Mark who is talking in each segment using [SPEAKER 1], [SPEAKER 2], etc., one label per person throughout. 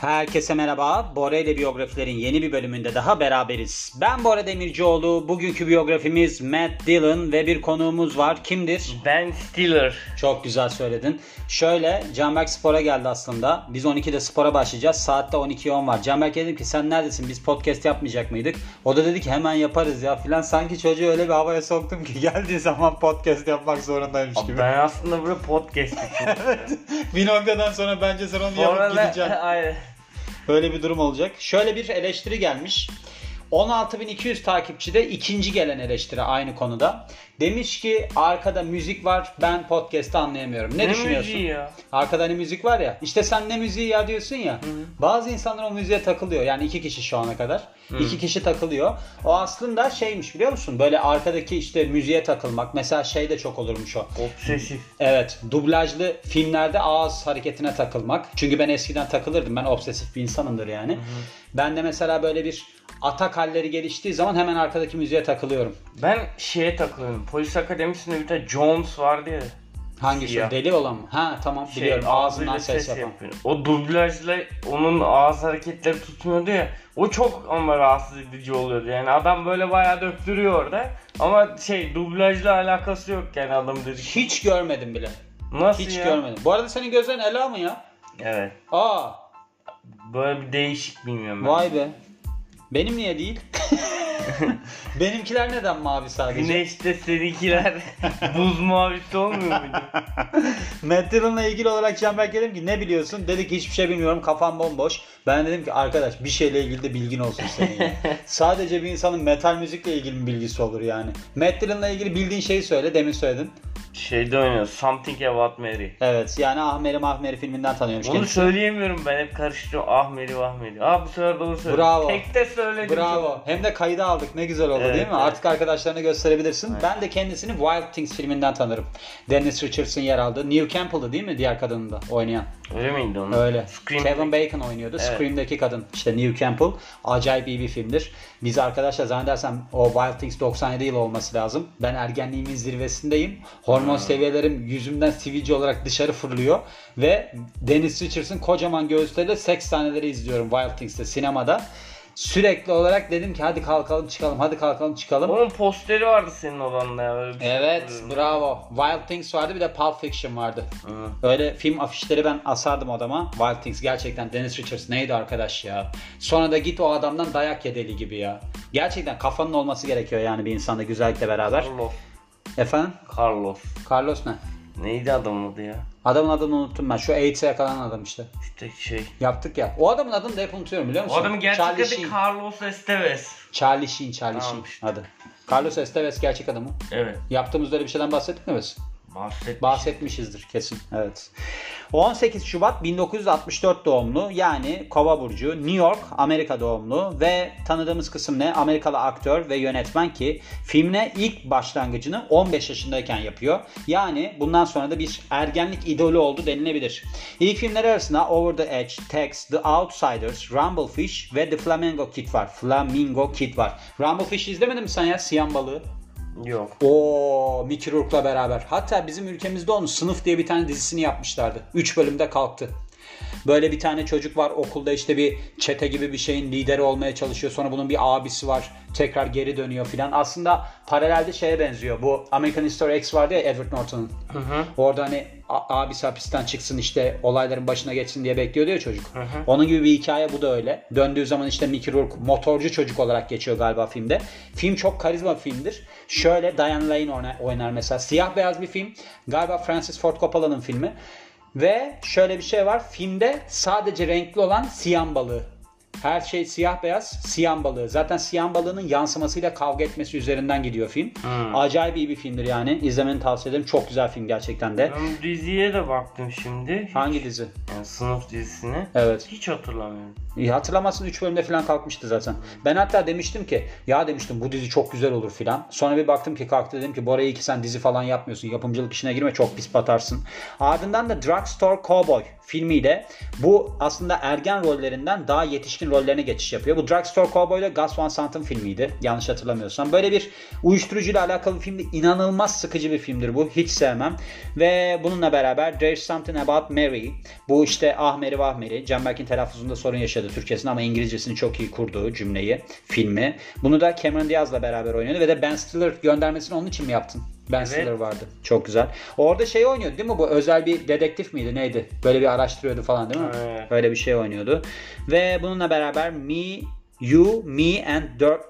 [SPEAKER 1] Herkese merhaba. Bora ile biyografilerin yeni bir bölümünde daha beraberiz. Ben Bora Demircioğlu. Bugünkü biyografimiz Matt Dillon ve bir konuğumuz var. Kimdir?
[SPEAKER 2] Ben Stiller.
[SPEAKER 1] Çok güzel söyledin. Şöyle Canberk spora geldi aslında. Biz 12'de spora başlayacağız. Saatte 12.10 var. Canberk dedim ki sen neredesin? Biz podcast yapmayacak mıydık? O da dedi ki hemen yaparız ya filan. Sanki çocuğu öyle bir havaya soktum ki geldiği zaman podcast yapmak zorundaymış gibi.
[SPEAKER 2] Ben aslında burada podcast
[SPEAKER 1] evet. Bir noktadan sonra bence sen onu
[SPEAKER 2] Sonra
[SPEAKER 1] yapıp gideceksin.
[SPEAKER 2] Aynen.
[SPEAKER 1] Böyle bir durum olacak. Şöyle bir eleştiri gelmiş. 16.200 takipçide ikinci gelen eleştiri aynı konuda. Demiş ki arkada müzik var ben podcast'ı anlayamıyorum. Ne,
[SPEAKER 2] Ne
[SPEAKER 1] düşünüyorsun?
[SPEAKER 2] ya?
[SPEAKER 1] Arkada hani müzik var ya. İşte sen ne müziği ya diyorsun ya. Bazı insanlar o müziğe takılıyor. Yani iki kişi şu ana kadar. İki kişi takılıyor. O aslında şeymiş biliyor musun? Böyle arkadaki işte müziğe takılmak. Mesela şey de çok olurmuş o.
[SPEAKER 2] Obsesif.
[SPEAKER 1] Evet, dublajlı filmlerde ağız hareketine takılmak. Çünkü ben eskiden takılırdım. Ben obsesif bir insanımdır yani. Ben de mesela böyle bir atak halleri geliştiği zaman hemen arkadaki müziğe takılıyorum.
[SPEAKER 2] Ben şeye takılıyorum. Polis Akademisi'nde bir tane Jones vardı ya.
[SPEAKER 1] Hangisi?
[SPEAKER 2] Siyah.
[SPEAKER 1] Deli olan mı? Ha tamam
[SPEAKER 2] Şey,
[SPEAKER 1] biliyorum. Ağzından
[SPEAKER 2] ağzıyla
[SPEAKER 1] ses, yapan.
[SPEAKER 2] yapıyor. O dublajla onun ağız hareketleri tutmuyordu ya. O çok ama rahatsız edici oluyordu. Yani adam böyle bayağı döktürüyor orada. Ama şey dublajla alakası yok yani adam dedik.
[SPEAKER 1] Hiç görmedim bile.
[SPEAKER 2] Nasıl
[SPEAKER 1] Hiç
[SPEAKER 2] ya?
[SPEAKER 1] görmedim. Bu arada senin gözlerin Ela mı ya?
[SPEAKER 2] Evet.
[SPEAKER 1] Aa,
[SPEAKER 2] Böyle bir değişik bilmiyorum ben.
[SPEAKER 1] vay be. Benim niye değil? Benimkiler neden mavi sadece?
[SPEAKER 2] Güneşte seninkiler buz mavisi olmuyor muydu?
[SPEAKER 1] Matt Dillon'la ilgili olarak Canberk dedim ki ne biliyorsun? Dedi ki hiçbir şey bilmiyorum kafam bomboş. Ben dedim ki arkadaş bir şeyle ilgili de bilgin olsun senin ya. Sadece bir insanın metal müzikle ilgili bir bilgisi olur yani. Matt Dillon'la ilgili bildiğin şeyi söyle demin söyledin.
[SPEAKER 2] Şeyde oynuyor. Something About Mary.
[SPEAKER 1] Evet yani Ahmeri Mahmeri filminden tanıyormuş
[SPEAKER 2] Onu
[SPEAKER 1] kendisi.
[SPEAKER 2] söyleyemiyorum ben hep karıştırıyorum. Ahmeri Vahmeri. Aa bu sefer doğru söyledim.
[SPEAKER 1] Bravo.
[SPEAKER 2] Tek de söyledim.
[SPEAKER 1] Bravo. Hem de kayda aldık. Ne güzel oldu
[SPEAKER 2] Evet,
[SPEAKER 1] değil mi?
[SPEAKER 2] evet.
[SPEAKER 1] Artık arkadaşlarına gösterebilirsin. Ben de kendisini Wild Things filminden tanırım. Dennis Richards'ın yer aldığı. Neve Campbell'dı değil mi diğer kadının da oynayan?
[SPEAKER 2] Öyle miydi onu?
[SPEAKER 1] Öyle.
[SPEAKER 2] Scream.
[SPEAKER 1] Kevin Bacon oynuyordu.
[SPEAKER 2] Evet.
[SPEAKER 1] Scream'deki kadın. İşte Neve Campbell. Acayip iyi bir filmdir. Biz arkadaşlar zannedersem o Wild Things 97 yıl olması lazım. Ben ergenliğimin zirvesindeyim. Hormon seviyelerim yüzümden sivilce olarak dışarı fırlıyor. Ve Dennis Richards'ın kocaman göğüsleriyle seks sahneleri izliyorum Wild Things'te sinemada. Sürekli olarak dedim ki hadi kalkalım çıkalım, hadi kalkalım çıkalım.
[SPEAKER 2] Onun posteri vardı senin odanda ya. Böyle bir şey
[SPEAKER 1] Evet
[SPEAKER 2] hatırlıyorum.
[SPEAKER 1] bravo. Wild Things vardı bir de Pulp Fiction vardı.
[SPEAKER 2] Hı.
[SPEAKER 1] Öyle film afişleri ben asardım odama. Wild Things gerçekten Dennis Richards neydi arkadaş ya. Sonra da git o adamdan dayak yedeli gibi ya. Gerçekten kafanın olması gerekiyor yani bir insanda güzellikle beraber.
[SPEAKER 2] Carlos.
[SPEAKER 1] Efendim?
[SPEAKER 2] Carlos.
[SPEAKER 1] Carlos ne?
[SPEAKER 2] Neydi adamın adı ya?
[SPEAKER 1] Adamın adını unuttum ben. Şu AIDS'e yakalanan adam işte.
[SPEAKER 2] İşte şey.
[SPEAKER 1] Yaptık ya. O adamın adını da hep unutuyorum biliyor musun?
[SPEAKER 2] O adamın gerçek
[SPEAKER 1] Charlie
[SPEAKER 2] adı
[SPEAKER 1] Sheen.
[SPEAKER 2] Carlos Esteves.
[SPEAKER 1] Charlie Sheen, Charlie
[SPEAKER 2] Tamam
[SPEAKER 1] Sheen
[SPEAKER 2] işte.
[SPEAKER 1] adı. Carlos Esteves gerçek adamı.
[SPEAKER 2] Evet.
[SPEAKER 1] Yaptığımızda öyle bir şeyden bahsettik mi biz?
[SPEAKER 2] Bahset.
[SPEAKER 1] Bahsetmişizdir kesin. Evet. 18 Şubat 1964 doğumlu yani Kova burcu New York Amerika doğumlu ve tanıdığımız kısım ne? Amerikalı aktör ve yönetmen ki filmine ilk başlangıcını 15 yaşındayken yapıyor. Yani bundan sonra da bir ergenlik idolü oldu denilebilir. İlk filmleri arasında Over the Edge, Tex, The Outsiders, Rumblefish ve The Flamingo Kid var. Flamingo Kid var. Rumblefish izlemedin mi sen ya? Siyan balığı.
[SPEAKER 2] Yok.
[SPEAKER 1] O Mickey Rourke'la beraber. Hatta bizim ülkemizde onun Sınıf diye bir tane dizisini yapmışlardı. 3 bölümde kalktı. Böyle bir tane çocuk var okulda işte bir çete gibi bir şeyin lideri olmaya çalışıyor. Sonra bunun bir abisi var. Tekrar geri dönüyor filan. Aslında paralelde şeye benziyor. Bu American History X vardı ya Edward Norton'un. Orada hani abisi hapisten çıksın işte olayların başına geçsin diye bekliyordu ya çocuk. Onun gibi bir hikaye bu da öyle. Döndüğü zaman işte Mickey Rourke motorcu çocuk olarak geçiyor galiba filmde. Film çok karizma bir filmdir. Şöyle Diane Lane oynar mesela. Siyah beyaz bir film. Galiba Francis Ford Coppola'nın filmi. Ve şöyle bir şey var. Filmde sadece renkli olan siyan balığı. Her şey siyah beyaz, siyan balığı. Zaten siyan balığının yansımasıyla kavga etmesi üzerinden gidiyor film. Acayip iyi bir filmdir yani. İzlemeni tavsiye ederim. Çok güzel film gerçekten de.
[SPEAKER 2] Ben diziye de baktım şimdi. Hiç-
[SPEAKER 1] Hangi dizi?
[SPEAKER 2] Yani sınıf dizisine.
[SPEAKER 1] Evet.
[SPEAKER 2] Hiç hatırlamıyorum.
[SPEAKER 1] İyi hatırlamazsın 3 bölümde falan kalkmıştı zaten. Ben hatta demiştim ki ya demiştim bu dizi çok güzel olur filan. Sonra bir baktım ki kalktı dedim ki Bora iyi ki sen dizi falan yapmıyorsun. Yapımcılık işine girme çok pis batarsın. Ardından da Drugstore Cowboy filmiyle bu aslında ergen rollerinden daha yetişkin Rollerine geçiş yapıyor. Bu Drugstore Cowboy da Gus Van Sant'ın filmiydi. Yanlış hatırlamıyorsam. Böyle bir uyuşturucuyla alakalı bir filmdi. İnanılmaz sıkıcı bir filmdir bu. Hiç sevmem. Ve bununla beraber There's Something About Mary. Bu işte Ahmeri Vahmeri. Canberk'in telaffuzunda sorun yaşadı Türkçesinde ama İngilizcesini çok iyi kurduğu cümleyi, filmi. Bunu da Cameron Diaz'la beraber oynuyordu ve de Ben Stiller göndermesini onun için mi yaptın? Ben
[SPEAKER 2] Evet.
[SPEAKER 1] Stiller vardı. Çok güzel. Orada şey oynuyordu değil mi bu? Özel bir dedektif miydi? Neydi? Böyle bir araştırıyordu falan değil mi?
[SPEAKER 2] Evet.
[SPEAKER 1] Öyle bir şey oynuyordu. Ve bununla beraber Me, You, Me and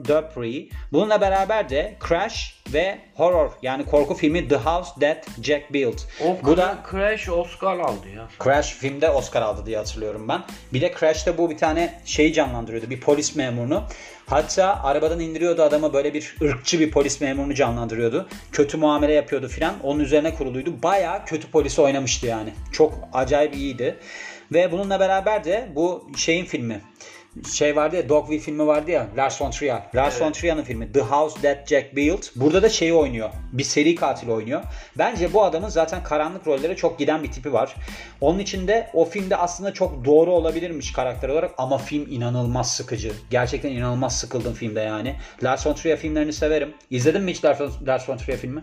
[SPEAKER 1] Dupree. Bununla beraber de Crash ve Horror yani korku filmi The House That Jack Built.
[SPEAKER 2] O
[SPEAKER 1] bu da
[SPEAKER 2] Crash Oscar aldı ya.
[SPEAKER 1] Crash filmde Oscar aldı diye hatırlıyorum ben. Bir de Crash'te bu bir tane şeyi canlandırıyordu. Bir polis memurunu. Hatta arabadan indiriyordu adamı böyle bir ırkçı bir polis memurunu canlandırıyordu. Kötü muamele yapıyordu filan. Onun üzerine kuruluydu. Bayağı kötü polisi oynamıştı yani. Çok acayip iyiydi. Ve bununla beraber de bu şeyin filmi. Şey vardı ya Dogville filmi vardı ya Lars von Trier. Lars von Trier'in filmi The House That Jack Built. Burada da şeyi oynuyor. Bir seri katil oynuyor. Bence bu adamın zaten karanlık rollere çok giden bir tipi var. Onun için de o filmde aslında çok doğru olabilirmiş karakter olarak ama film inanılmaz sıkıcı. Gerçekten inanılmaz sıkıldım filmde yani. Lars von Trier filmlerini severim. İzledin mi hiç Lars von, Trier filmi?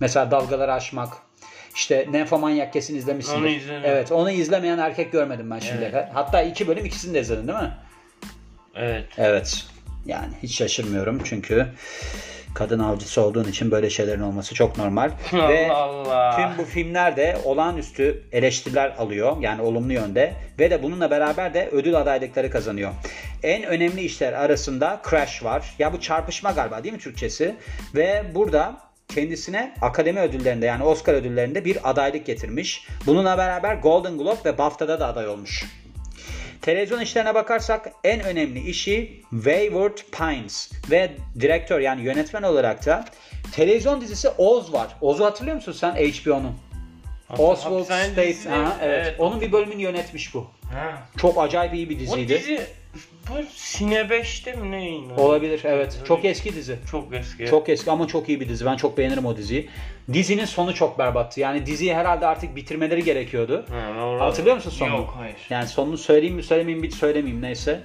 [SPEAKER 1] Mesela Dalgaları Aşmak. İşte Nymphomaniac kesin izlemişsindir.
[SPEAKER 2] Onu izledim.
[SPEAKER 1] Evet onu izlemeyen erkek görmedim ben şimdiye kadar. Hatta iki bölüm ikisini de izledin değil mi?
[SPEAKER 2] Evet.
[SPEAKER 1] Evet. Yani hiç şaşırmıyorum çünkü kadın avcısı olduğun için böyle şeylerin olması çok normal. Ve
[SPEAKER 2] Allah Allah.
[SPEAKER 1] tüm bu filmler de olağanüstü eleştiriler alıyor. Yani olumlu yönde. Ve de bununla beraber de ödül adaylıkları kazanıyor. En önemli işler arasında Crash var. Ya bu çarpışma galiba değil mi Türkçesi? Ve burada kendisine akademi ödüllerinde yani Oscar ödüllerinde bir adaylık getirmiş. Bununla beraber Golden Globe ve BAFTA'da da aday olmuş. Televizyon işlerine bakarsak en önemli işi Wayward Pines ve direktör yani yönetmen olarak da televizyon dizisi Oz var. Oz'u hatırlıyor musun sen HBO'nun? Oswald
[SPEAKER 2] Hapishane
[SPEAKER 1] State.
[SPEAKER 2] dizisi,
[SPEAKER 1] Ha, evet.
[SPEAKER 2] evet.
[SPEAKER 1] Onun bir bölümünü yönetmiş bu.
[SPEAKER 2] Ha.
[SPEAKER 1] Çok acayip iyi bir
[SPEAKER 2] O
[SPEAKER 1] diziydi.
[SPEAKER 2] dizi bu Sine 5'te mi ne yayınlandı?
[SPEAKER 1] Olabilir evet. Çok eski dizi.
[SPEAKER 2] Çok eski.
[SPEAKER 1] Çok eski ama çok iyi bir dizi. Ben çok beğenirim o diziyi. Dizinin sonu çok berbattı. Yani diziyi herhalde artık bitirmeleri gerekiyordu.
[SPEAKER 2] Ha,
[SPEAKER 1] Hatırlıyor musun sonunu?
[SPEAKER 2] Yok hayır.
[SPEAKER 1] Yani sonunu söyleyeyim mi söylemeyeyim mi söylemeyeyim neyse.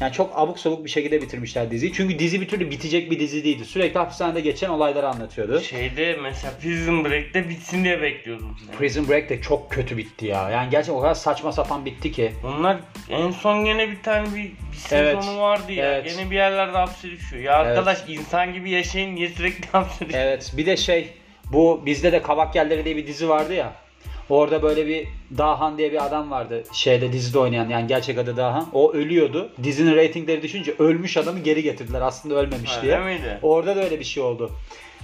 [SPEAKER 1] Yani çok abuk sabuk bir şekilde bitirmişler diziyi. Çünkü dizi bir türlü bitecek bir dizi değildi. Sürekli hapishanede geçen olayları anlatıyordu.
[SPEAKER 2] Şeyde mesela Prison Break'te bitsin diye bekliyordum.
[SPEAKER 1] Prison Break de çok kötü bitti ya. Yani gerçekten o kadar saçma sapan bitti ki.
[SPEAKER 2] Onlar en son gene bir tane bir, bir sezonu
[SPEAKER 1] Evet.
[SPEAKER 2] vardı ya.
[SPEAKER 1] Evet.
[SPEAKER 2] Gene bir yerlerde hapse düşüyor. Ya arkadaş insan gibi yaşayın niye sürekli hapse düşüyor?
[SPEAKER 1] Evet bir de şey bu bizde de Kabak Yerleri diye bir dizi vardı ya. Orada böyle bir Dahan diye bir adam vardı şeyde dizide oynayan yani gerçek adı Dahan. O ölüyordu. Dizinin reytingleri düşünce ölmüş adamı geri getirdiler aslında ölmemiş
[SPEAKER 2] Ha,
[SPEAKER 1] diye.
[SPEAKER 2] öyle miydi?
[SPEAKER 1] Orada da öyle bir şey oldu.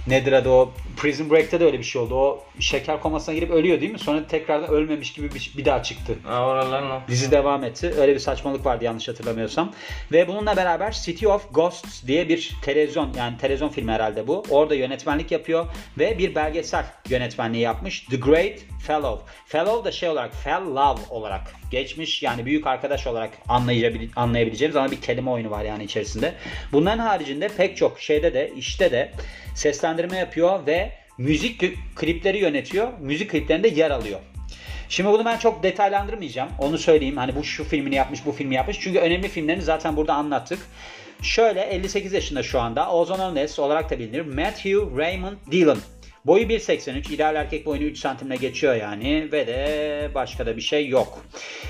[SPEAKER 1] Nedir adı o? Prison Break'te de öyle bir şey oldu. O şeker komasına girip ölüyor değil mi? Sonra tekrardan ölmemiş gibi bir, bir daha çıktı.
[SPEAKER 2] Ha oralar ne?
[SPEAKER 1] Dizi devam etti. Öyle bir saçmalık vardı yanlış hatırlamıyorsam. Ve bununla beraber City of Ghosts diye bir televizyon yani televizyon filmi herhalde bu. Orada yönetmenlik yapıyor ve bir belgesel yönetmenliği yapmış. The Great Fellow. Fellow da şey olarak Fellow olarak geçmiş. Yani büyük arkadaş olarak anlayabil- anlayabileceğimiz ama bir kelime oyunu var yani içerisinde. Bunların haricinde pek çok şeyde de işte de seslendirme yapıyor ve müzik klipleri yönetiyor. Müzik kliplerinde yer alıyor. Şimdi bunu ben çok detaylandırmayacağım. Onu söyleyeyim. Hani bu şu filmini yapmış, bu filmi yapmış. Çünkü önemli filmlerini zaten burada anlattık. Şöyle 58 yaşında şu anda. Ozan Ones olarak da bilinir. Matthew Raymond Dillon. Boyu 1.83. ideal erkek boyunu 3 santimle geçiyor yani. Ve de başka da bir şey yok.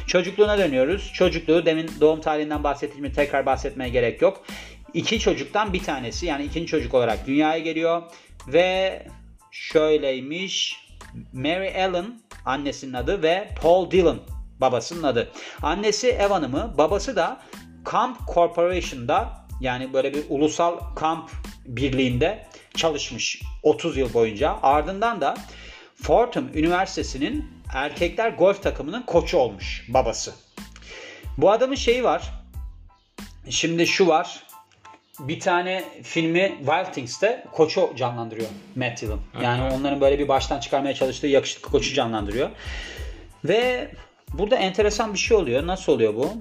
[SPEAKER 1] Çocukluğuna dönüyoruz. Çocukluğu demin doğum tarihinden bahsettiğimi tekrar bahsetmeye gerek yok. İki çocuktan bir tanesi yani ikinci çocuk olarak dünyaya geliyor. Ve şöyleymiş. Mary Ellen annesinin adı ve Paul Dillon babasının adı. Annesi ev hanımı, babası da Camp Corporation'da yani böyle bir ulusal kamp birliğinde çalışmış 30 yıl boyunca. Ardından da Fordham Üniversitesi'nin erkekler golf takımının koçu olmuş babası. Bu adamın şeyi var. Şimdi şu var. Bir tane filmi Wild Things'te koçu canlandırıyor Matt Dillon. Yani onların böyle bir baştan çıkarmaya çalıştığı yakışıklı koçu canlandırıyor. Ve burada enteresan bir şey oluyor. Nasıl oluyor bu?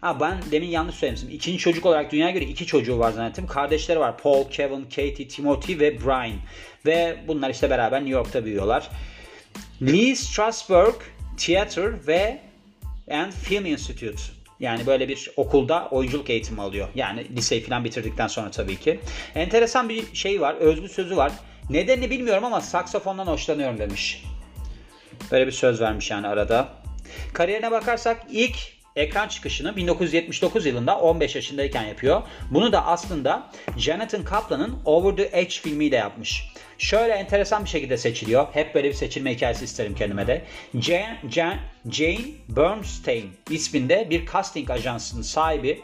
[SPEAKER 1] Ha ben demin yanlış söylemişim. İkinci çocuk olarak dünyaya göre iki çocuğu var zannettim. Kardeşleri var. Paul, Kevin, Katie, Timothy ve Brian. Ve bunlar işte beraber New York'ta büyüyorlar. Lee Strasberg Theater ve and Film Institute. Yani böyle bir okulda oyunculuk eğitimi alıyor. Yani liseyi falan bitirdikten sonra tabii ki. Enteresan bir şey var. Özgü sözü var. Nedenini bilmiyorum ama saksafondan hoşlanıyorum demiş. Böyle bir söz vermiş yani arada. Kariyerine bakarsak ilk ekran çıkışını 1979 yılında 15 yaşındayken yapıyor. Bunu da aslında Jonathan Kaplan'ın Over the Edge filmiyle yapmış. Şöyle enteresan bir şekilde seçiliyor. Hep böyle bir seçilme hikayesi isterim kendime de. Jane, Jane, Jane Bernstein isminde bir casting ajansının sahibi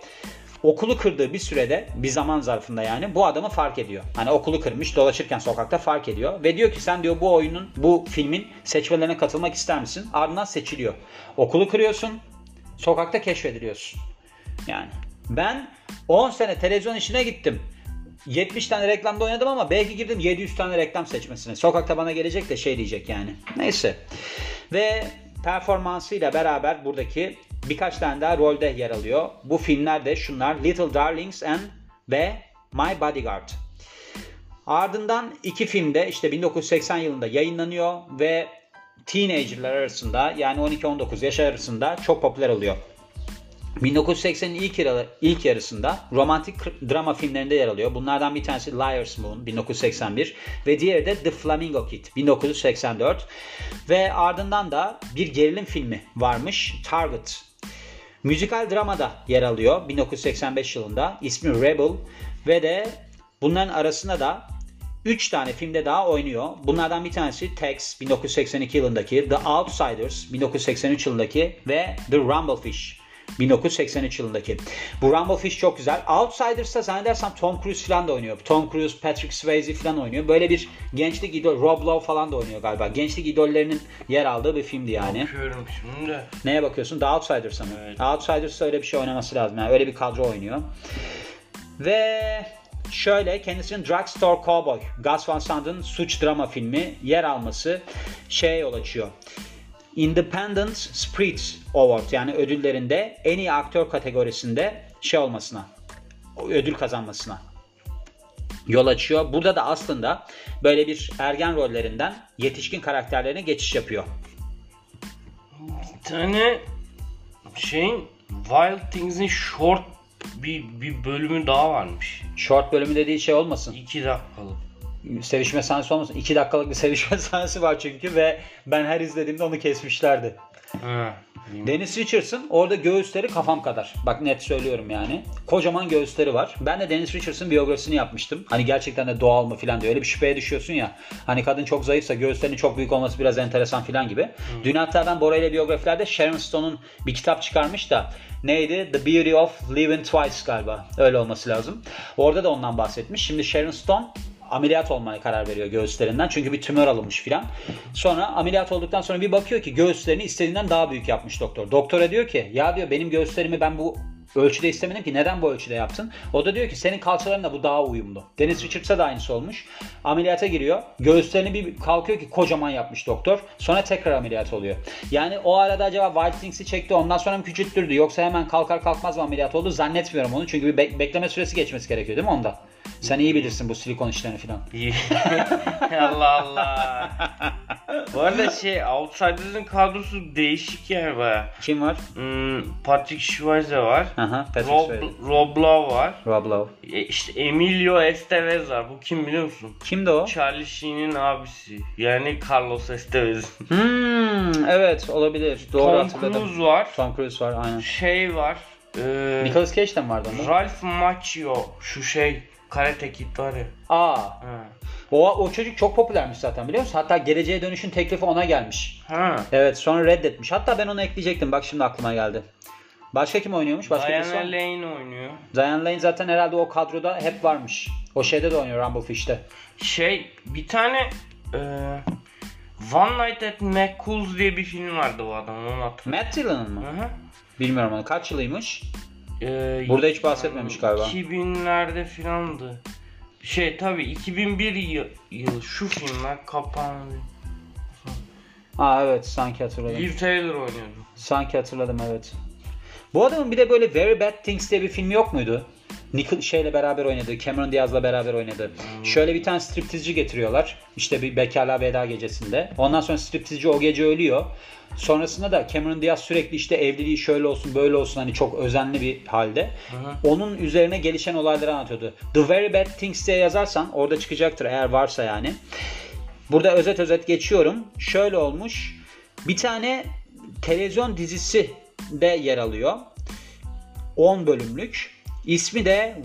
[SPEAKER 1] okulu kırdığı bir sürede bir zaman zarfında yani bu adamı fark ediyor. Hani okulu kırmış dolaşırken sokakta fark ediyor ve diyor ki sen diyor bu oyunun bu filmin seçmelerine katılmak ister misin? Ardından seçiliyor. Okulu kırıyorsun sokakta keşfediliyorsun. Yani ben 10 sene televizyon işine gittim. 70 tane reklamda oynadım ama belki girdim 700 tane reklam seçmesine. Sokakta bana gelecek de şey diyecek yani. Neyse. Ve performansıyla beraber buradaki birkaç tane daha rolde yer alıyor. Bu filmler de şunlar Little Darlings and ve My Bodyguard. Ardından iki filmde işte 1980 yılında yayınlanıyor ve teenagerlar arasında yani 12-19 yaş arasında çok popüler oluyor. 1980'in ilk, ilk yarısında romantik drama filmlerinde yer alıyor. Bunlardan bir tanesi Liar's Moon 1981 ve diğeri de The Flamingo Kid 1984 ve ardından da bir gerilim filmi varmış Target. Müzikal dramada yer alıyor 1985 yılında. İsmi Rebel ve de bunların arasında da 3 tane filmde daha oynuyor. Bunlardan bir tanesi Tex 1982 yılındaki, The Outsiders 1983 yılındaki ve The Rumblefish 1983 yılındaki. Bu Rumblefish çok güzel. Outsiders'ta zannedersem Tom Cruise falan da oynuyor. Tom Cruise, Patrick Swayze falan oynuyor. Böyle bir gençlik idol, Rob Lowe falan da oynuyor galiba. Gençlik idollerinin yer aldığı bir filmdi yani.
[SPEAKER 2] Bakıyorum şimdi.
[SPEAKER 1] Neye bakıyorsun? The Outsiders'a mı?
[SPEAKER 2] Evet.
[SPEAKER 1] Outsiders'ta öyle bir şey oynaması lazım. Yani öyle bir kadro oynuyor. Ve şöyle kendisinin Drugstore Cowboy, Gus Van Sant'ın suç drama filmi yer alması şeye yol açıyor. Independent Spirit Award yani ödüllerinde en iyi aktör kategorisinde şey olmasına, ödül kazanmasına yol açıyor. Burada da aslında böyle bir ergen rollerinden yetişkin karakterlerine geçiş yapıyor.
[SPEAKER 2] Bir tane şeyin Wild Things'in short bir, bir bölümü daha varmış.
[SPEAKER 1] Short bölümü dediği şey olmasın.
[SPEAKER 2] 2 dakikalık.
[SPEAKER 1] Sevişme sahnesi olmasın. 2 dakikalık bir sevişme sahnesi var çünkü ve ben her izlediğimde onu kesmişlerdi.
[SPEAKER 2] Ha.
[SPEAKER 1] Dennis Richardson orada göğüsleri kafam kadar. Bak net söylüyorum yani. Kocaman göğüsleri var. Ben de Dennis Richardson biyografisini yapmıştım. Hani gerçekten de doğal mı filan diye öyle bir şüpheye düşüyorsun ya. Hani kadın çok zayıfsa göğüslerinin çok büyük olması biraz enteresan filan gibi. Hmm. Dün hatta ben Bora ile biyografilerde Sharon Stone'un bir kitap çıkarmış da neydi? The Beauty of Living Twice galiba. Öyle olması lazım. Orada da ondan bahsetmiş. Şimdi Sharon Stone ameliyat olmaya karar veriyor göğüslerinden. Çünkü bir tümör alınmış filan. Sonra ameliyat olduktan sonra bir bakıyor ki göğüslerini istediğinden daha büyük yapmış doktor. Doktora diyor ki ya diyor benim göğüslerimi ben bu ölçüde istemedim ki neden bu ölçüde yaptın? O da diyor ki senin kalçalarınla bu daha uyumlu. Dennis Richards'a da aynısı olmuş. Ameliyata giriyor. Göğüslerini bir kalkıyor ki kocaman yapmış doktor. Sonra tekrar ameliyat oluyor. Yani o arada acaba Wild Things'i çekti ondan sonra mı küçülttürdü yoksa hemen kalkar kalkmaz mı ameliyat oldu zannetmiyorum onu. Çünkü bir be- bekleme süresi geçmesi gerekiyor değil mi onda? Sen iyi bilirsin bu silikon işlerini falan.
[SPEAKER 2] İyi. Allah Allah. Bu arada şey Outsiders'ın kadrosu değişik yani baya.
[SPEAKER 1] Kim var?
[SPEAKER 2] Hmm, Patrick Schweizer var.
[SPEAKER 1] Aha, Patrick
[SPEAKER 2] Rob,
[SPEAKER 1] Swayze.
[SPEAKER 2] Rob Lowe var.
[SPEAKER 1] Rob Lowe.
[SPEAKER 2] E, işte Emilio Estevez var. Bu kim biliyor musun?
[SPEAKER 1] Kimdi o?
[SPEAKER 2] Charlie Sheen'in abisi. Yani Carlos Estevez.
[SPEAKER 1] Hmm, evet olabilir. Doğru
[SPEAKER 2] Tom
[SPEAKER 1] hatırladım.
[SPEAKER 2] Cruise var.
[SPEAKER 1] Tom Cruise var aynen.
[SPEAKER 2] Şey var. E,
[SPEAKER 1] Nicolas Cage de mi vardı onda?
[SPEAKER 2] Ralph Macchio. Şu şey Karate Kid var ya.
[SPEAKER 1] Aa,
[SPEAKER 2] Ha.
[SPEAKER 1] o, o çocuk çok popülermiş zaten biliyor musun? Hatta Geleceğe Dönüş'ün teklifi ona gelmiş.
[SPEAKER 2] Ha.
[SPEAKER 1] Evet sonra reddetmiş. Hatta ben onu ekleyecektim. Bak şimdi aklıma geldi. Başka kim oynuyormuş? Başka
[SPEAKER 2] Diana
[SPEAKER 1] mı?
[SPEAKER 2] Lane oynuyor.
[SPEAKER 1] Diane Lane zaten herhalde o kadroda hep varmış. O şeyde de oynuyor Rumblefish'te.
[SPEAKER 2] Şey bir tane e, One Night at McCool's diye bir film vardı o adamın onu hatırlıyorum.
[SPEAKER 1] Matt Dillon'ın mı?
[SPEAKER 2] Hı hı.
[SPEAKER 1] Bilmiyorum onu. Kaç yılıymış?
[SPEAKER 2] Ee,
[SPEAKER 1] Burada hiç bahsetmemiş galiba.
[SPEAKER 2] 2000'lerde filandı. Şey tabi 2001 yıl, yıl şu filmler kapandı.
[SPEAKER 1] Aa evet sanki hatırladım.
[SPEAKER 2] Liv Taylor oynuyordu.
[SPEAKER 1] Sanki hatırladım evet. Bu adamın bir de böyle Very Bad Things diye bir film yok muydu? Nickel şeyle beraber oynadı. Cameron Diaz'la beraber oynadı. Şöyle bir tane striptizci getiriyorlar. İşte bir bekarlığa veda gecesinde. Ondan sonra striptizci o gece ölüyor. Sonrasında da Cameron Diaz sürekli işte evliliği şöyle olsun böyle olsun hani çok özenli bir halde. Onun üzerine gelişen olayları anlatıyordu. The Very Bad Things diye yazarsan orada çıkacaktır eğer varsa yani. Burada özet özet geçiyorum. Şöyle olmuş. Bir tane televizyon dizisi de yer alıyor. 10 bölümlük. İsmi de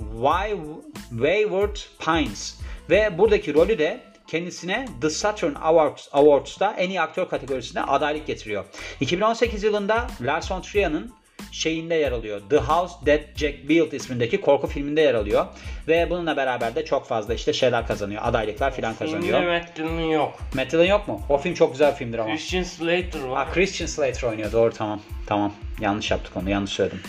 [SPEAKER 1] Wayward Pines. Ve buradaki rolü de kendisine The Saturn Awards, Awards'ta en iyi aktör kategorisine adaylık getiriyor. 2018 yılında Lars von Trier'in şeyinde yer alıyor. The House That Jack Built ismindeki korku filminde yer alıyor. Ve bununla beraber de çok fazla işte şeyler kazanıyor. Adaylıklar filan kazanıyor.
[SPEAKER 2] Filmde Matt Dillon yok.
[SPEAKER 1] Matt Dillon yok mu? O film çok güzel bir filmdir ama.
[SPEAKER 2] Christian Slater var.
[SPEAKER 1] Ha, Christian Slater oynuyor. Doğru tamam. Tamam. Yanlış yaptık onu. Yanlış söyledim.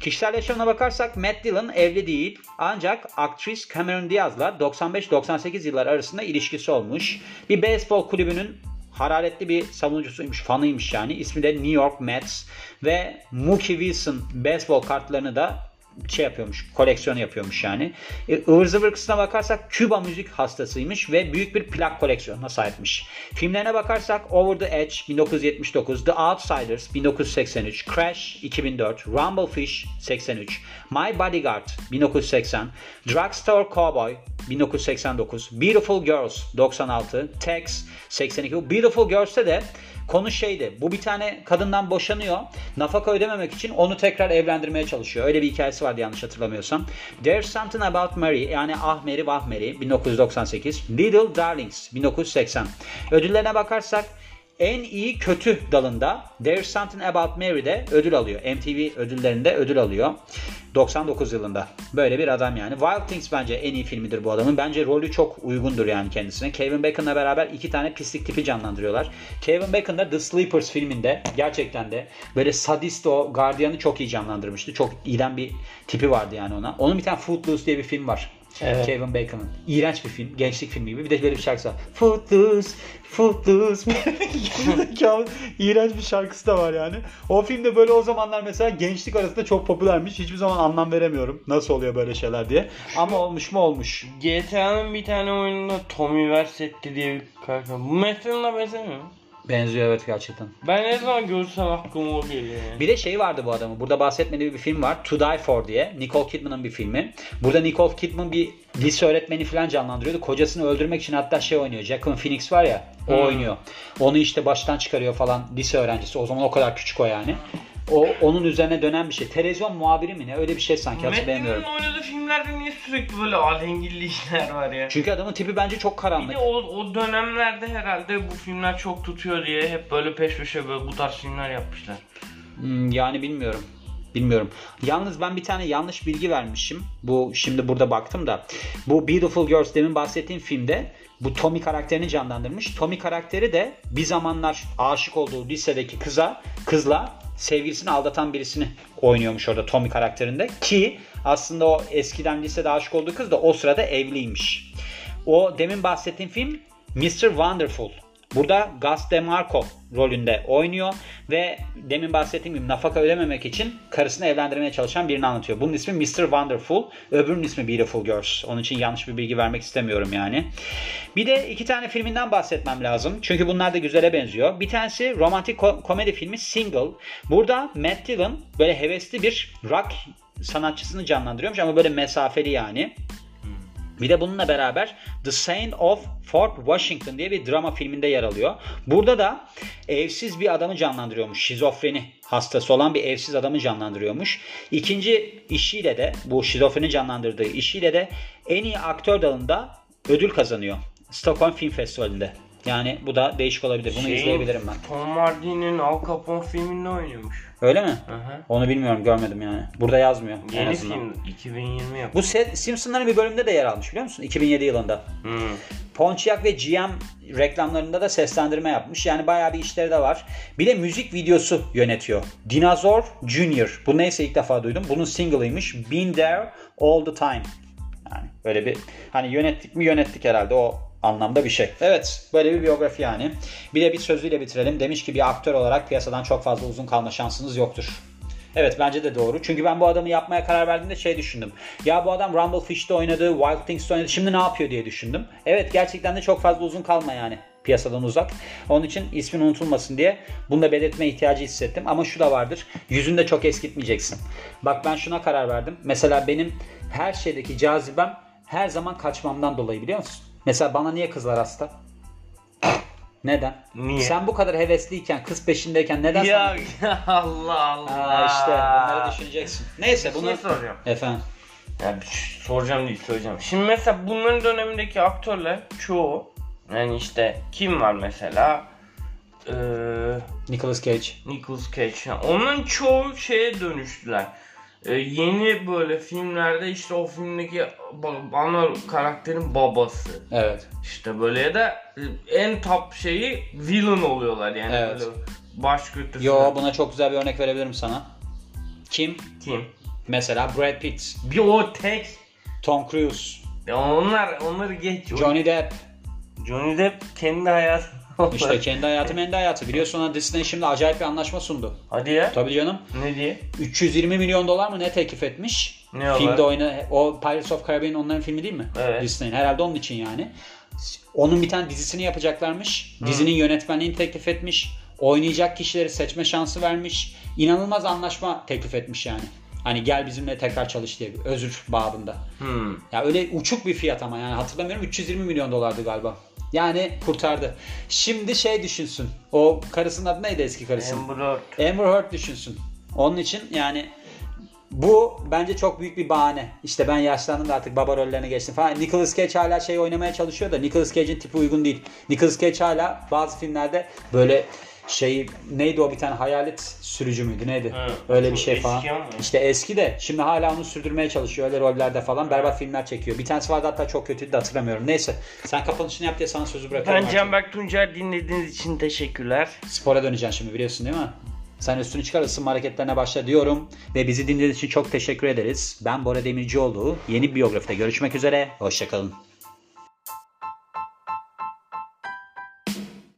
[SPEAKER 1] Kişisel yaşamına bakarsak Matt Dillon evli değil. Ancak aktris Cameron Diaz'la 95-98 yıllar arasında ilişkisi olmuş. Bir beyzbol kulübünün hararetli bir savunucusuymuş, fanıymış yani. İsmi de New York Mets ve Mookie Wilson beyzbol kartlarını da şey yapıyormuş, koleksiyonu yapıyormuş yani. E, ıvır zıvır kısmına bakarsak Küba müzik hastasıymış ve büyük bir plak koleksiyonuna sahipmiş. Filmlerine bakarsak Over the Edge 1979, The Outsiders 1983, Crash 2004, Rumblefish 83, My Bodyguard 1980, Drugstore Cowboy 1989, Beautiful Girls 96, Tex 82. Beautiful Girls'te de Konu şeydi. Bu bir tane kadından boşanıyor. Nafaka ödememek için onu tekrar evlendirmeye çalışıyor. Öyle bir hikayesi vardı yanlış hatırlamıyorsam. There's Something About Mary yani Ah Mary Vah Mary 1998. Little Darlings 1980. Ödüllerine bakarsak en iyi kötü dalında There's Something About Mary'de ödül alıyor. MTV ödüllerinde ödül alıyor. 99 yılında. Böyle bir adam yani. Wild Things bence en iyi filmidir bu adamın. Bence rolü çok uygundur yani kendisine. Kevin Bacon'la beraber iki tane pislik tipi canlandırıyorlar. Kevin Bacon da The Sleepers filminde gerçekten de böyle sadist o gardiyanı çok iyi canlandırmıştı. Çok iyiden bir tipi vardı yani ona. Onun bir tane Footloose diye bir film var.
[SPEAKER 2] Evet.
[SPEAKER 1] Kevin Bacon'ın. İğrenç bir film. Gençlik filmi gibi. Bir de böyle bir şarkısı var. Footloose, Footloose. İğrenç bir şarkısı da var yani. O filmde böyle o zamanlar mesela gençlik arasında çok popülermiş. Hiçbir zaman anlam veremiyorum. Nasıl oluyor böyle şeyler diye. Ama olmuş mu olmuş.
[SPEAKER 2] GTA'nın bir tane oyununda Tommy Vercetti diye bir karakter. Bu Dillon'a benzemiyor?
[SPEAKER 1] Benziyor evet gerçekten.
[SPEAKER 2] Ben ne zaman görsem aklıma o geliyor yani.
[SPEAKER 1] Bir de şey vardı bu adamın. Burada bahsetmediği bir film var. To Die For diye. Nicole Kidman'ın bir filmi. Burada Nicole Kidman bir lise öğretmeni falan canlandırıyordu. Kocasını öldürmek için hatta şey oynuyor. Jacqueline Phoenix var ya. O
[SPEAKER 2] Hmm.
[SPEAKER 1] oynuyor. Onu işte baştan çıkarıyor falan lise öğrencisi. O zaman o kadar küçük o yani. O onun üzerine dönen bir şey. Televizyon muhabiri mi ne? Öyle bir şey sanki hatırlayamıyorum.
[SPEAKER 2] Dillon'un oynadığı filmlerde niye sürekli böyle alengilli işler var ya?
[SPEAKER 1] Çünkü adamın tipi bence çok
[SPEAKER 2] Bir
[SPEAKER 1] karanlık.
[SPEAKER 2] de o, o dönemlerde herhalde bu filmler çok tutuyor diye hep böyle peş peşe böyle bu tarz filmler yapmışlar.
[SPEAKER 1] Hmm, yani bilmiyorum. Bilmiyorum. Yalnız ben bir tane yanlış bilgi vermişim. Bu şimdi burada baktım da. Bu Beautiful Girls demin bahsettiğim filmde bu Tommy karakterini canlandırmış. Tommy karakteri de bir zamanlar aşık olduğu lisedeki kıza, kızla sevgilisini aldatan birisini oynuyormuş orada Tommy karakterinde. Ki aslında o eskiden lisede aşık olduğu kız da o sırada evliymiş. O demin bahsettiğim film Mr. Wonderful. Burada Gus DeMarco rolünde oynuyor ve demin bahsettiğim gibi nafaka ödememek için karısını evlendirmeye çalışan birini anlatıyor. Bunun ismi Mr. Wonderful, öbürünün ismi Beautiful Girls. Onun için yanlış bir bilgi vermek istemiyorum yani. Bir de iki tane filminden bahsetmem lazım. Çünkü bunlar da güzele benziyor. Bir tanesi romantik ko- komedi filmi Single. Burada Matt Dillon böyle hevesli bir rock sanatçısını canlandırıyormuş ama böyle mesafeli yani. Bir de bununla beraber The Saint of Fort Washington diye bir drama filminde yer alıyor. Burada da evsiz bir adamı canlandırıyormuş. Şizofreni hastası olan bir evsiz adamı canlandırıyormuş. İkinci işiyle de bu şizofreni canlandırdığı işiyle de en iyi aktör dalında ödül kazanıyor. Stockholm Film Festivali'nde. Yani bu da değişik olabilir. Bunu
[SPEAKER 2] Şeyin,
[SPEAKER 1] izleyebilirim ben.
[SPEAKER 2] Tom Hardy'nin Al Capone filminde oynuyormuş.
[SPEAKER 1] Öyle mi?
[SPEAKER 2] Hı hı.
[SPEAKER 1] Onu bilmiyorum görmedim yani. Burada yazmıyor. en
[SPEAKER 2] Yeni
[SPEAKER 1] azından.
[SPEAKER 2] film 2020 yapıyor.
[SPEAKER 1] Bu Se- Simpsonların bir bölümünde de yer almış biliyor musun? 2007 yılında.
[SPEAKER 2] Hmm.
[SPEAKER 1] Pontiac ve GM reklamlarında da seslendirme yapmış. Yani bayağı bir işleri de var. Bir de müzik videosu yönetiyor. Dinozor Junior. Bu neyse ilk defa duydum. Bunun single'ıymış. Been There All The Time. Yani böyle bir hani yönettik mi yönettik herhalde o anlamda bir şey. Evet böyle bir biyografi yani. Bir de bir sözüyle bitirelim. Demiş ki bir aktör olarak piyasadan çok fazla uzun kalma şansınız yoktur. Evet bence de doğru. Çünkü ben bu adamı yapmaya karar verdiğimde şey düşündüm. Ya bu adam Rumble Fish'te oynadı, Wild Things'te oynadı. Şimdi ne yapıyor diye düşündüm. Evet gerçekten de çok fazla uzun kalma yani piyasadan uzak. Onun için ismin unutulmasın diye bunu da belirtme ihtiyacı hissettim. Ama şu da vardır. Yüzünü de çok eskitmeyeceksin. Bak ben şuna karar verdim. Mesela benim her şeydeki cazibem her zaman kaçmamdan dolayı biliyor musun? Mesela bana niye kızlar hasta? Neden?
[SPEAKER 2] Niye?
[SPEAKER 1] Sen bu kadar hevesliyken, kız peşindeyken neden
[SPEAKER 2] Ya,
[SPEAKER 1] sana...
[SPEAKER 2] ya Allah Allah.
[SPEAKER 1] Aa, işte bunları düşüneceksin. Neyse bunu...
[SPEAKER 2] şey soracağım.
[SPEAKER 1] Efendim.
[SPEAKER 2] Ya bir şey soracağım değil söyleyeceğim. Şimdi mesela bunların dönemindeki aktörler çoğu yani işte kim var mesela? Ee,
[SPEAKER 1] Nicolas Cage.
[SPEAKER 2] Nicolas Cage. Yani onun çoğu şeye dönüştüler. Ee, yeni böyle filmlerde işte o filmdeki ana karakterin babası.
[SPEAKER 1] Evet.
[SPEAKER 2] İşte böyle ya da e, en top şeyi villain oluyorlar yani
[SPEAKER 1] Evet.
[SPEAKER 2] böyle baş kötüsü.
[SPEAKER 1] Yo buna çok güzel bir örnek verebilirim sana. Kim?
[SPEAKER 2] Kim?
[SPEAKER 1] Mesela Brad Pitt,
[SPEAKER 2] Bir o tek.
[SPEAKER 1] Tom Cruise,
[SPEAKER 2] Ya onlar onları geç.
[SPEAKER 1] Johnny Depp.
[SPEAKER 2] Johnny Depp kendi hayatı.
[SPEAKER 1] İşte kendi hayatı kendi hayatı. Biliyorsun ona Disney şimdi acayip bir anlaşma sundu.
[SPEAKER 2] Hadi ya.
[SPEAKER 1] Tabii canım.
[SPEAKER 2] Ne diye?
[SPEAKER 1] 320 milyon dolar mı ne teklif etmiş?
[SPEAKER 2] Ne
[SPEAKER 1] Filmde
[SPEAKER 2] olarak?
[SPEAKER 1] oyna o Pirates of Caribbean onların filmi değil mi?
[SPEAKER 2] Evet.
[SPEAKER 1] Disney'in herhalde onun için yani. Onun bir tane dizisini yapacaklarmış. Dizinin yönetmenliğini teklif etmiş. Oynayacak kişileri seçme şansı vermiş. İnanılmaz anlaşma teklif etmiş yani. Hani gel bizimle tekrar çalış diye bir özür babında.
[SPEAKER 2] Hmm.
[SPEAKER 1] Ya öyle uçuk bir fiyat ama yani hatırlamıyorum 320 milyon dolardı galiba. Yani kurtardı. Şimdi şey düşünsün. O karısının adı neydi eski karısının?
[SPEAKER 2] Amber Heard.
[SPEAKER 1] Amber Heard düşünsün. Onun için yani bu bence çok büyük bir bahane. İşte ben yaşlandım da artık baba rollerine geçtim falan. Nicolas Cage hala şey oynamaya çalışıyor da Nicolas Cage'in tipi uygun değil. Nicolas Cage hala bazı filmlerde böyle şey neydi o bir tane hayalet sürücü müydü neydi?
[SPEAKER 2] Hı,
[SPEAKER 1] Öyle bir şey
[SPEAKER 2] eski
[SPEAKER 1] falan.
[SPEAKER 2] ama.
[SPEAKER 1] İşte eski de şimdi hala onu sürdürmeye çalışıyor öyle rollerde falan. Berbat filmler çekiyor. Bir tanesi vardı hatta çok kötüydü de hatırlamıyorum. Neyse sen kapanışını yap diye sana sözü bırakıyorum.
[SPEAKER 2] Ben. Canberk Tuncer dinlediğiniz için teşekkürler.
[SPEAKER 1] Spora döneceksin şimdi biliyorsun değil mi? Sen üstünü çıkar ısınma hareketlerine başla diyorum. Ve bizi dinlediğiniz için çok teşekkür ederiz. Ben Bora Demircioğlu. Yeni bir biyografide görüşmek üzere. Hoşçakalın.